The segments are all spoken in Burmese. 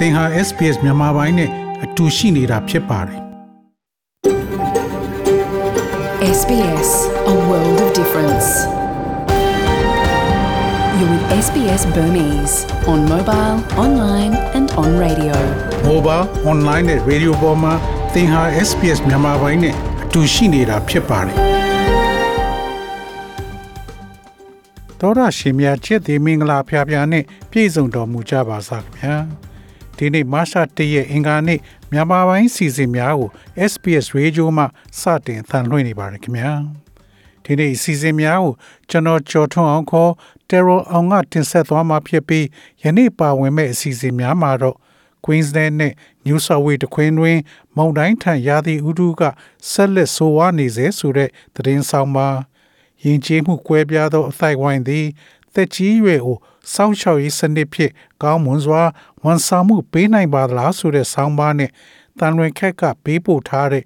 သင်ဟာ SPS မြန်မာပိုင်းနဲ့အတူရှိနေတာဖြစ်ပါတယ် SBS A world of difference. You're with SBS Burmese on mobile, online and on radio. mobile online နဲ့ radio ပေါ်မှာသင်ဟာ SPS မြန်မာပိုင်းနဲ့အတူရှိနေတာဖြစ်ပါတယ်တော်ရရှင်များချစ်သည်မင်္ဂလာဖျားဖျားနဲ့ပြည့်စုံတော်မူကြပါစားခင်ဗျာ ဒီနေ့မတ်လ၁ရက်အင်္ဂါနေ့မြန်မာပိုင်းစီစဉ်များကို SPS Radio မှစတင်သံလွှင့်နေပါတယ်ခင်ဗျာဒီနေ့စီစဉ်များကိုကျွန်တော်ကြော်ထွန်းအောင်ခေါ်တယ်ရိုအောင်ကတင်ဆက်သွားမှာဖြစ်ပြီးယနေ့ပါဝင်မဲ့အစီအစဉ်များမှာတော့ Queensland နဲ့ New South Wales တခွင်တွင် မုန်တိုင်းထံရာသီဥတုကဆက်လက်ဆိုးဝါးနေစေဆိုတဲ့သတင်းဆောင်ပါယဉ်ကျေးမှုကွဲပြားသောအသိုက်ဝိုင်းသည် သက်ကြီးရွယ်ကိုစောင့်ရှောက်ရေးစနစ်ဖြင့်ကောင်းမွန်စွာဝန်ဆောင်မှုပေးနိုင်ပါသလားဆိုတဲ့ဆောင်းပါးနဲ့တန်လွင်ခက်ကပေးပို့ထားတဲ့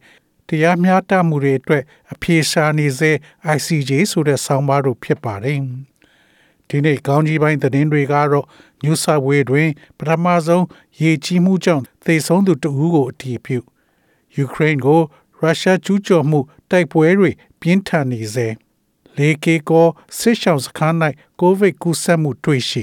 တရားမျှတမှုတွေအတွက်အပြေရှားနေစေ ICJ ဆိုတဲ့ဆောင်းပါးတို့ဖြစ်ပါတယ်။ဒီနေ့ကောင်းကြီးပိုင်းသတင်းတွေကတော့ New South Wales တွင်ပထမဆုံးရေကြီးမှုကြောင့်သေဆုံးသူတဦးကိုအတည်ပြုယူကရိန်းကိုရုရှားကျူးကျော်မှုတိုက်ပွဲတွေပြင်းထန်နေစေ လေကေကောစစ်ရှောင်းစခန်း၌ကိုဗစ်ကူးစက်မှုတွေ့ရှိ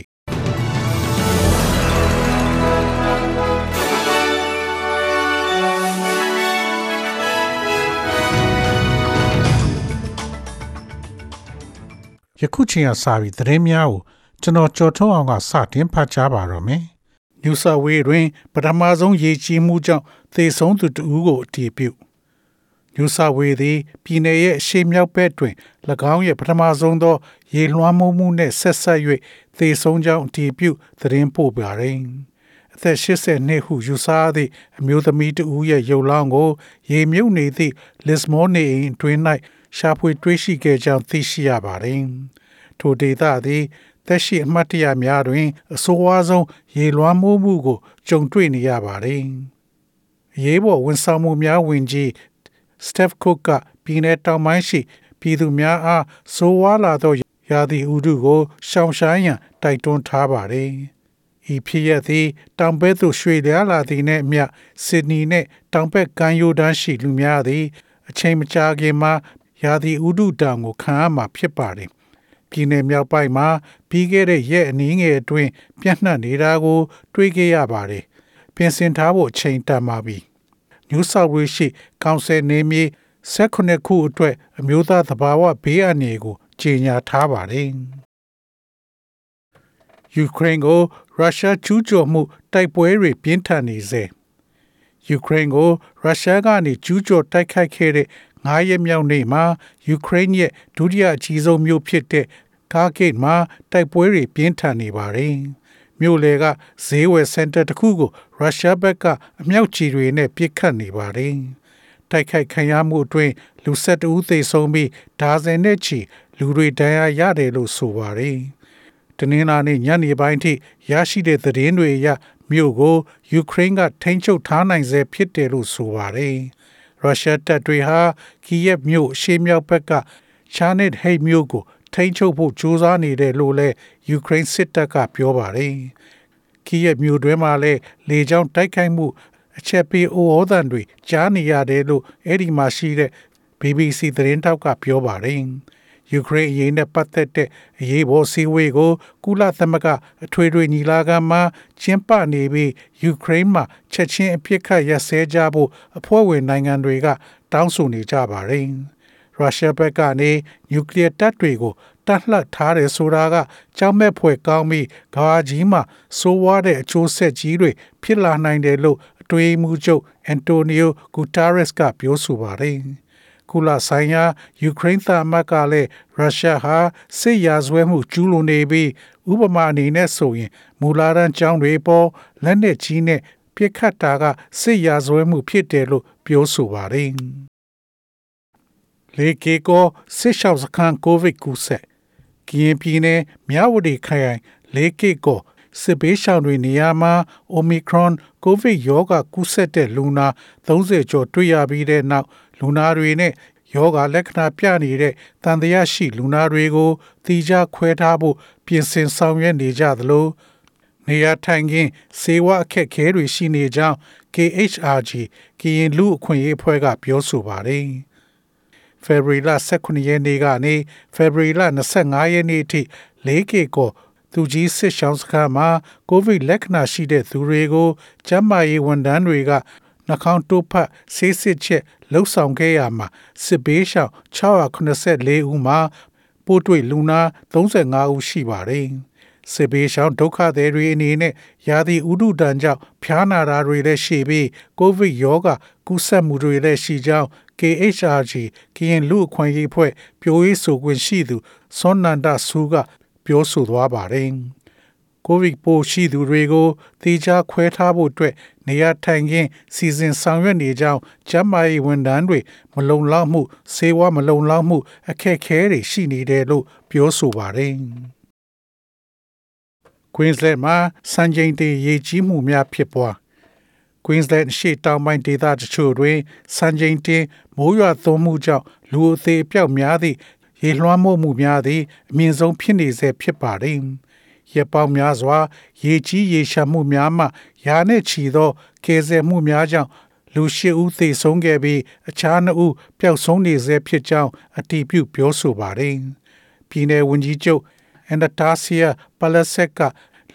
ယခုချိန်ကစပြီးသတင်းများကိုကျွန်တော်ကြော်ထုတ်အောင်ကစတင်ဖတ်ကြားပါတော့မယ်။ New South Wales တွင်ပထမဆုံးရေကြီးမှုကြောင့်သေဆုံးသူတဦးကိုအတည်ပြု။ New South Wales သည်ပြည်내ရဲ့အရှေ့မြောက်ဘက်တွင်၎င်းရဲ့ပထမဆုံးသော ရေလွှမ်းမိုးမှုနှင့်ဆက်ဆက်၍သေဆုံးကြောင်းအတည်ပြုသတင်းပို့ပါရယ်။အသက်80နှစ်ဟုယူဆရသည့်အမျိုးသမီးတဦးရဲ့ရုပ်လောင်းကို ရေမြုပ်နေသည့် Lismore နေအိမ်အတွင်း၌ရှာဖွေတွေ့ရှိခဲ့ကြောင်းသိရှိရပါတယ်။ထိုဒေသသည်သက်ရှိအမှတ်တရများတွင် အဆိုးဝါးဆုံးရေလွှမ်းမိုးမှုကိုကြုံတွေ့နေရပါတယ်။အရေးပေါ်ဝန်ဆောင်မှုများဝင်ကြီး Steph Cook ကပြည်내တောင်ပိုင်းရှိပြည်သူများအားဆိုးဝါးလာသောရာသီဥတုကိုရှောင်ရှားရန်တိုက်တွန်းထားပါတယ်။ဤဖြစ်ရသည်တောင်ဘက်သို့ရွှေ့လျားလာသည်နှင့်အမျှဆစ်ဒနီနှင့်တောင်ဘက်ကမ်းရိုးတန်းရှိလူများသည် အချိန်မကြာခင်မှာရာသီဥတုတောင်ကိုခံရမှာဖြစ်ပါတယ်။ပြည်내မြောက်ပိုင်းမှာပြီးခဲ့တဲ့ရက်အနည်းငယ်အတွင်းပြန့်နှံ့နေတာကို တွေ့ခဲ့ရပါတယ်။ပြင်ဆင်ထားဖို့အချိန်တန်ပါပြီ။ New South Wales ရှိကောင်ဆယ်နေမြေ18ခုအတွက်အမျိုးသားသဘာဝဘေးအန္တရာယ်ကိုကြေညာထားပါတယ်။ယူကရိန်းကိုရုရှားကျူးကျော်မှုတိုက်ပွဲတွေပြင်းထန်နေစေယူကရိန်းကိုရုရှားကနေကျူးကျော်တိုက်ခိုက်ခဲ့တဲ့9ရက်မြောက်နေ့မှာယူကရိန်းရဲ့ဒုတိယအကြီးဆုံးမြို့ဖြစ်တဲ့ကားဂိတ်မှာတိုက်ပွဲတွေပြင်းထန်နေပါတယ်။ မြို့လေကဈေးဝယ်စင်တာတစ်ခုကိုရုရှားဘက်ကအမြောက်ချီတွေနဲ့ပစ်ခတ်နေပါတယ်။တိုက်ခိုက်ခံရမှုအတွင်းလူ၁၁ဦးသေဆုံးပြီးဒါဇင်နဲ့ချီလူတွေဒဏ်ရာရတယ်လို့ဆိုပါတယ်။တနင်္လာနေ့ညနေပိုင်းထိရရှိတဲ့သတင်းတွေအရမြို့ကိုယူကရိန်းကထိန်းချုပ်ထားနိုင်ဆဲဖြစ်တယ်လို့ဆိုပါတယ်။ရုရှားတပ်တွေဟာကီယက်မြို့ရှေ့မြောက်ဘက်ကရှာနစ်ဟိတ်မြို့ကို ထိန်းချုပ်ဖို့ကြိုးစားနေတယ်လို့လည်းယူကရိန်းစစ်တပ်ကပြောပါတယ်။ကီယက်မြို့တွင်းမှာလည်းလေကြောင်းတိုက်ခိုက်မှုအချက်ပေးအိုဩသံတွေကြားနေရတယ်လို့အဲ့ဒီမှာရှိတဲ့ BBC သတင်းတောက်ကပြောပါတယ်။ယူကရိန်းအရေးနဲ့ပတ်သက်တဲ့အရေးပေါ်စည်းဝေးကို ကုလသမဂ္ဂအထွေထွေညီလာခံမှာကျင်းပနေပြီးယူကရိန်းမှာချက်ချင်းအပြစ်ခတ်ရပ်စဲကြဖို့အဖွဲ့ဝင်နိုင်ငံတွေက တောင်းဆိုနေကြပါတယ်။ ရုရှားဘက်ကနေနျူကလ িয়ার တပ်တွေကိုတတ်လှတ်ထားတယ်ဆိုတာကကြောက်မဲ့ဖွယ်ကောင်းပြီးကမ္ဘာကြီးမှာစိုးဝါးတဲ့အကျိုးဆက်ကြီးတွေဖြစ်လာနိုင်တယ်လို့အတွေးမှုချုပ်အန်တိုနီယိုဂူတာရက်စ်ကပြောဆိုပါတယ်။ကုလဆိုင်ရာယူကရိန်းသားမကလည်းရုရှားဟာစစ်ရာဇဝဲမှုကျူးလွန်နေပြီးဥပမာအနေနဲ့ဆိုရင်မူလာရန်ကျောင်းတွေပေါ်လက်နက်ကြီးနဲ့ပြစ်ခတ်တာကစစ်ရာဇဝဲမှုဖြစ်တယ်လို့ပြောဆိုပါတယ်။ လေကေကိုစစ်ရှောက်စခန်းကိုဗစ်ကူးစက်ကရင်ပြည်နယ်မြဝတီခရိုင်လေကေကိုစစ်ဘေးရှောင်တွေနေရာမှာ Omicron ကိုဗစ်ရောဂါကူးစက်တဲ့လူနာ30ကျော်တွေ့ရပြီးတဲ့နောက်လူနာတွေနဲ့ယောဂလက္ခဏာပြနေတဲ့တန်တရားရှိလူနာတွေကိုတိကျခွဲထားဖို့ပြင်ဆင်ဆောင်ရွက်နေကြသလိုနနေရာထိုင်ခင်းစေဝါအခက်ခဲတွေရှိနေကြောင်း KHRG ကရင်လူအခွင့်အရေးအဖွဲ့ကပြောဆိုပါတယ်။ February လ18ရက်နေ့ကနေ February လ25ရက်နေ့အထိ၄ကေကိုသူကြီးစစ်ရှောင်းစခန်းမှာကိုဗစ်လက္ခဏာရှိတဲ့သူတွေကိုကျန်းမာရေးဝန်ထမ်းတွေကနှာခေါင်းတိုးဖတ်ဆေးစစ်ချက်လှုပ်ဆောင်ခဲ့ရမှာစစ်ဘေးရှောင်684ဦးမှာပိုးတွေ့လူနာ35ဦးရှိပါတယ်။စစ်ဘေးရှောင်ဒုက္ခသည်တွေအနေနဲ့ရာသီဥတုတန်ကြောင့်ဖျားနာတာတွေလည်းရှိပြီးကိုဗစ်ရောဂါကူးစက်မှုတွေလည်းရှိကြောင်း KHRG ကရင်လူအခွင့်အရေးဖွဲ့ပြိုးရေးဆိုခွင့်ရှိသူစောနန္ဒဆူကပြောဆိုသွားပါတယ်။ကိုဗစ်ပိုးရှိသူတွေကိုတေချာခွဲထားဖို့အတွက်နေရာထိုင်ခင်းစီစဉ်ဆောင်ရွက်နေကြောင်းကျန်းမာရေးဝန်ထမ်းတွေမလုံလောက်မှုဆေးဝါးမလုံလောက်မှု အခက်အခဲတွေရှိနေတယ်လို့ပြောဆိုပါတယ်။ Queensland မှာစံချိန်တင်ရေကြီးမှုများဖြစ်ပွား Queensland ရှေ့တောင်ပိုင်းဒေသတချို့တွင်စံချိန်တင်မိုးရွာသွန်းမှုကြောင့်လူအသေးအပြောက်များသည့်ရေလွှမ်းမိုးမှုများသည့်အမြင့်ဆုံးဖြစ်နေဆဲဖြစ်ပါတယ်။ရက်ပေါင်းများစွာ ရေကြီးရေရှာမှုများမှရာနဲ့ချီသောကယ်ဆယ်မှုများကြောင့်လူရှိဦးသေဆုံးခဲ့ပြီးအခြားနှစ်ဦးပျောက်ဆုံးနေဆဲဖြစ်ကြောင်းအတည်ပြုပြောဆိုပါတယ်။ပြည်내ဝန်ကြီးချုပ်အန်ဒတာဆီယာပလက်ဆက်က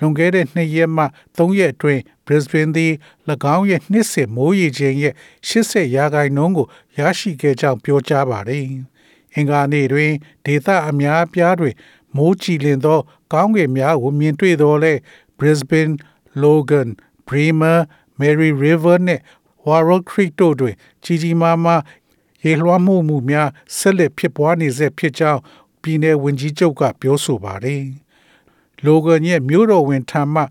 လွန်ခဲ့တဲ့နှစ်ရက်မှသုံးရက်အတွင်း Brisbane သည်၎င်းရဲ့နှစ်စဉ်မိုးရေချိန်ရဲ့80ရာခိုင်နှုန်းကိုရရှိခဲ့ကြောင်းပြောကြားပါတယ်။အင်္ဂါနေ့တွင်ဒေသအများအပြားတွင်မိုးကြည်လင်သောကောင်းကင်များကိုမြင်တွေ့တော်လဲ Brisbane, Logan, Bremer, Mary River နှင့် Warrock Creek တို့တွင်ကြီးကြီးမားမားရေလွှမ်းမိုးမှုများဆက်လက်ဖြစ်ပွားနေဆဲဖြစ်ကြောင်းပြည်내ဝန်ကြီးချုပ်ကပြောဆိုပါတယ်။ Logan ရဲ့မြို့တော်ဝန်ထံမှ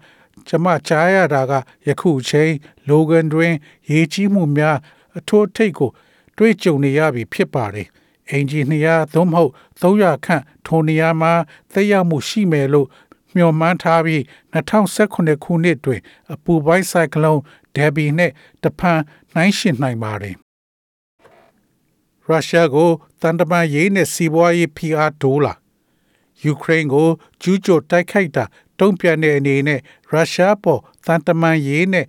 ကျမကြားရတာကယခုချိန် Logan တွင် ရေကြီးမှုများအထိုးထိပ်ကို တွေ့ကြုံနေရပြီဖြစ်ပါတယ်။အင်ဂျီနီယာသို့မဟုတ်300ခန့်ထိုနေရာမှာသက်ရောက်မှုရှိမယ်လို့မျှော်မှန်းထားပြီး2019ခုနှစ်တွင် အပူပိုင်းဆိုင်ကလုန်းဒယ်ဘီနဲ့တဖန်နှိုင်းယှဉ်နိုင်ပါတယ်။ရုရှားကိုတန်တမာရေးနဲ့စီးပွားရေးဖိအားတိုးလာ ယူကရိန်းကိုကျူးကျော်တိုက်ခိုက်တာတုံ့ပြန်တဲ့အနေနဲ့ရုရှားပေါ်တန်တမာရေးနဲ့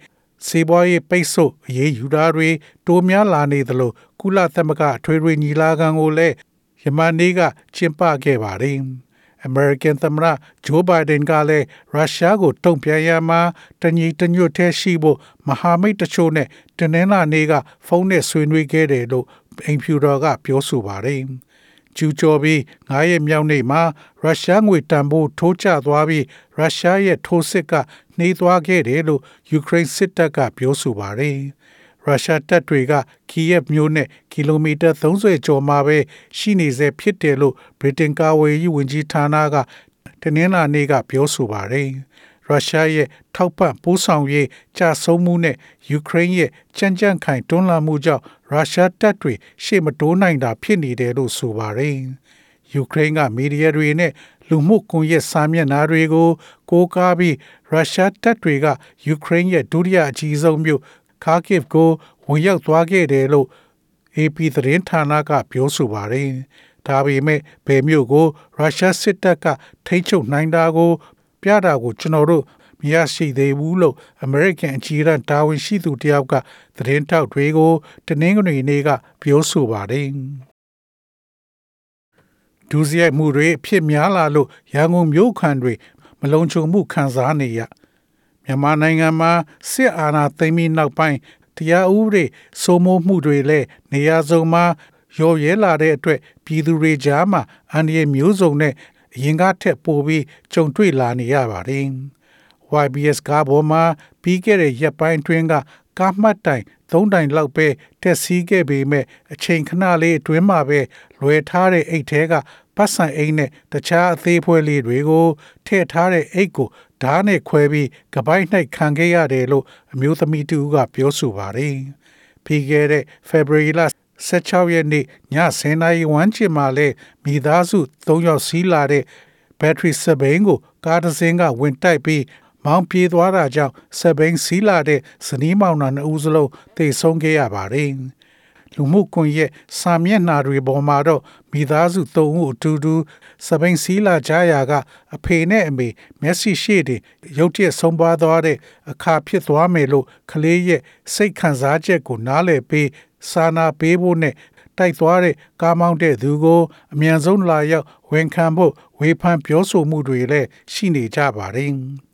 စီးပွားရေးပိတ်ဆို့အရေးယူတာတွေတိုးများလာနေသလိုကုလသမဂ္ဂအထွေထွေညီလာခံကိုလည်းယမန်နေ့ကကျင်းပခဲ့ပါတယ်။ American သမ္မတဂျိုးဘိုင်ဒန်ကလည်းရုရှားကိုတုံ့ပြန်ရမှာတညီတညွတ်တည်းရှိဖို့မဟာမိတ်တချို့နဲ့တနင်္လာနေ့ကဖုန်းနဲ့ဆွေးနွေးခဲ့တယ်လို့အိမ်ဖြူတော်ကပြောဆိုပါတယ်။ ကျူကျော်ပြီး9ရက်မြောက်နေ့မှာရုရှားငွေတန်ဖိုးထိုးကျသွားပြီးရုရှားရဲ့ထိုးစစ်ကနှေးသွားခဲ့တယ်လို့ယူကရိန်းစစ်တပ်ကပြောဆိုပါတယ်။ရုရှားတပ်တွေကကီယက်မြို့နဲ့ကီလိုမီတာ30ကျော်မှာပဲရှိနေစေဖြစ်တယ်လို့ဗြိတိန်ကာဝေးရေးဝန်ကြီးဌာနကတနင်္လာနေ့ကပြောဆိုပါတယ်။ရုရှားရဲ့ထောက်ပံ့ပို့ဆောင်ရေးကြာဆုံးမှုနဲ့ယူကရိန်းရဲ့ကြမ်းကြမ်းခိုင်တွန်းလှန်မှုကြောင့် ရုရှားတပ်တွေရှေ့မတိုးနိုင်တာဖြစ်နေတယ်လို့ဆိုပါတယ်။ယူကရိန်းကမီဒီယာတွေနဲ့လူမှုကွန်ရက်စာမျက်နှာတွေကိုကိုးကားပြီးရုရှားတပ်တွေကယူကရိန်းရဲ့ဒုတိယအကြီးဆုံးမြို့ခါကစ်ကိုဝင်ရောက်သွားခဲ့တယ်လို့ AP သတင်းဌာနကပြောဆိုပါတယ်။ဒါပေမဲ့ဘယ်မြို့ကိုရုရှားစစ်တပ်ကထိချုပ်နိုင်တာကို ပြတာကိုကျွန်တော်တို့ မရရှိသေးဘူးလို့ American အကြီးအကဲတာဝန်ရှိသူတယောက်ကသတင်းထောက်တွေကိုတနင်္ဂနွေနေ့ကပြောဆိုပါတယ်။ဒုစရိုက်မှုတွေဖြစ်များလာလို့ရန်ကုန်မြို့ခံတွေမလုံခြုံမှုခံစားနေရမြန်မာနိုင်ငံမှာစစ်အာဏာသိမ်းပြီးနောက်ပိုင်းတရားဥပဒေစိုးမိုးမှုတွေလည်းနေရာစုံမှာရော်ရဲလာတဲ့အတွက်ပြည်သူတွေကြားမှာအန္တရာယ်မျိုးစုံနဲ့အရင်ကထက်ပိုပြီးကြုံတွေ့လာနေရပါတယ်။ YBS ကားပေါ်မှာပြီးခဲ့တဲ့ရက်ပိုင်းတွင်းကကားမှတ်တိုင်သုံးတိုင်လောက်ပဲတက်စီးခဲ့ပေမဲ့အချိန်ခဏလေးအတွင်းမှာပဲလွယ်ထားတဲ့အိတ်ထဲကပတ်စံအိတ်နဲ့တခြားအသေးဖွဲလေးတွေကိုထည့်ထားတဲ့အိတ်ကိုဓာတ်နဲ့ခွဲပြီးကပိုက်နှိုက်ခံခဲ့ရတယ်လို့အမျိုးသမီးတူကပြောဆိုပါတယ်။ပြီးခဲ့တဲ့ February လ16ရက်နေ့ည10:00နာရီဝန်းကျင်မှာလဲမိသားစု3ယောက်စီးလာတဲ့ battery စပိန်ကိုကားတစ်စင်းကဝင်တိုက်ပြီး မောင်းပြေးသွားတာကြောင့်စပိန်စီးလာတဲ့ဇနီးမောင်နှံနှစ်ဦးစလုံးသေဆုံးခဲ့ရပါတယ်။လူမှုကွန်ရက်စာမျက်နှာတွေပေါ်မှာတော့မိသားစုသုံးဦးအတူတူစပိန်စီလာကြရာကအဖေနဲ့အမေမျက်စိရှိတင်ရုတ်တရက်ဆုံးပါသွားတဲ့အခါဖြစ်သွားမယ်လို့ကလေးရဲ့စိတ်ခံစားချက်ကိုနားလည်ပေးစာနာပေးဖို့နဲ့တိုက်သွားတဲ့ကားမောင်းတဲ့သူကိုအမြန်ဆုံးလာရောက်ဝန်ခံဖို့ဝေဖန်ပြောဆိုမှုတွေလည်းရှိနေကြပါတယ်။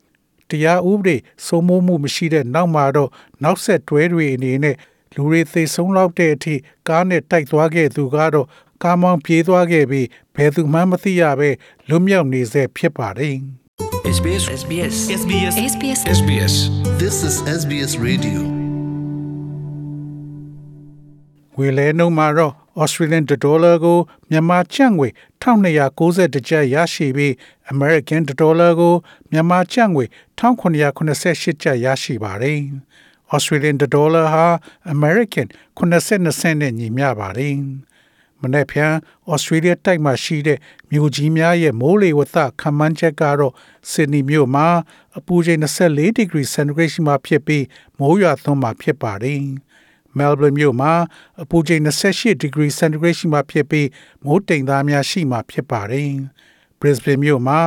တရားဥပဒေစိုးမိုးမှုမရှိတဲ့နောက်မှာတော့နောက်ဆက်တွဲတွေအနေနဲ့လူတွေသေဆုံးလောက်တဲ့အထိကားနဲ့တိုက်သွားခဲ့သူကတော့ကားမောင်းပြေးသွားခဲ့ပြီးဘယ်သူမှမသိရပဲလွတ်မြောက်နေစေဖြစ်ပါတယ်။ SBS SBS SBS SBS SBS This is SBS Radio. ငွေလဲနှုန်းမှာတော့ Australian dollar ကိုမြန်မာကျပ်ငွေ1290ကျပ်ရရှိပြီး American dollar ကိုမြန်မာကျပ်ငွေ1988ကျပ်ရရှိပါတယ်။ Australian dollar ဟာ American 80စနစ်နဲ့ညီမျှပါတယ်။မနေ့ဖြန် Australia တိုက်မှာရှိတဲ့မြို့ကြီးများရဲ့မိုးလေဝသခန့်မှန်းချက်ကတော့ Sydney မြို့မှာအပူချိန်24 degree centigrade ရှိမှဖြစ်ပြီးမိုးရွာသွန်းမှာဖြစ်ပါတယ်။ Melbourne မြို့မှာအပူချိန်28 degree centigrade ရှိမှဖြစ်ပြီးမိုးတိမ်သားများရှိမှဖြစ်ပါတယ်။ Brisbane မြို့မှာ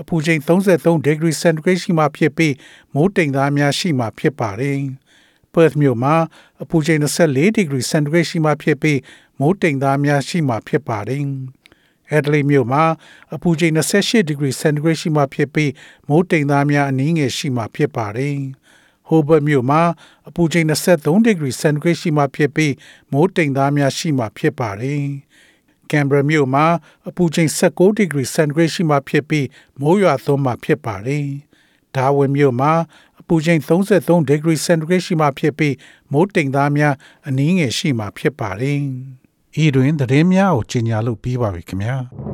အပူချိန်33 degree centigrade ရှိမှဖြစ်ပြီးမိုးတိမ်သားများရှိမှဖြစ်ပါတယ်။ Perth မြို့မှာအပူချိန်24 degree centigrade ရှိမှဖြစ်ပြီးမိုးတိမ်သားများရှိမှဖြစ်ပါတယ်။ Adelaide မြို့မှာအပူချိန်28 degree centigrade ရှိမှဖြစ်ပြီးမိုးတိမ်သားများအနည်းငယ်ရှိမှဖြစ်ပါတယ်။ Hobart မြို့မှာအပူချိန်23 degree centigrade ရှိမှဖြစ်ပြီးမိုးတိမ်သားများရှိမှဖြစ်ပါတယ်။ Canberra မြို့မှာအပူချိန်16 degree centigrade ရှိမှဖြစ်ပြီးမိုးရွာသွန်းမှဖြစ်ပါတယ်။ Darwin မြို့မှာအပူချိန်33 degree centigrade ရှိမှဖြစ်ပြီးမိုးတိမ်သားများအနည်းငယ်ရှိမှဖြစ်ပါတယ်။ဤတွင်သတင်းများကိုကြီးညာလို့ပြီးပါပြီခင်ဗျာ။။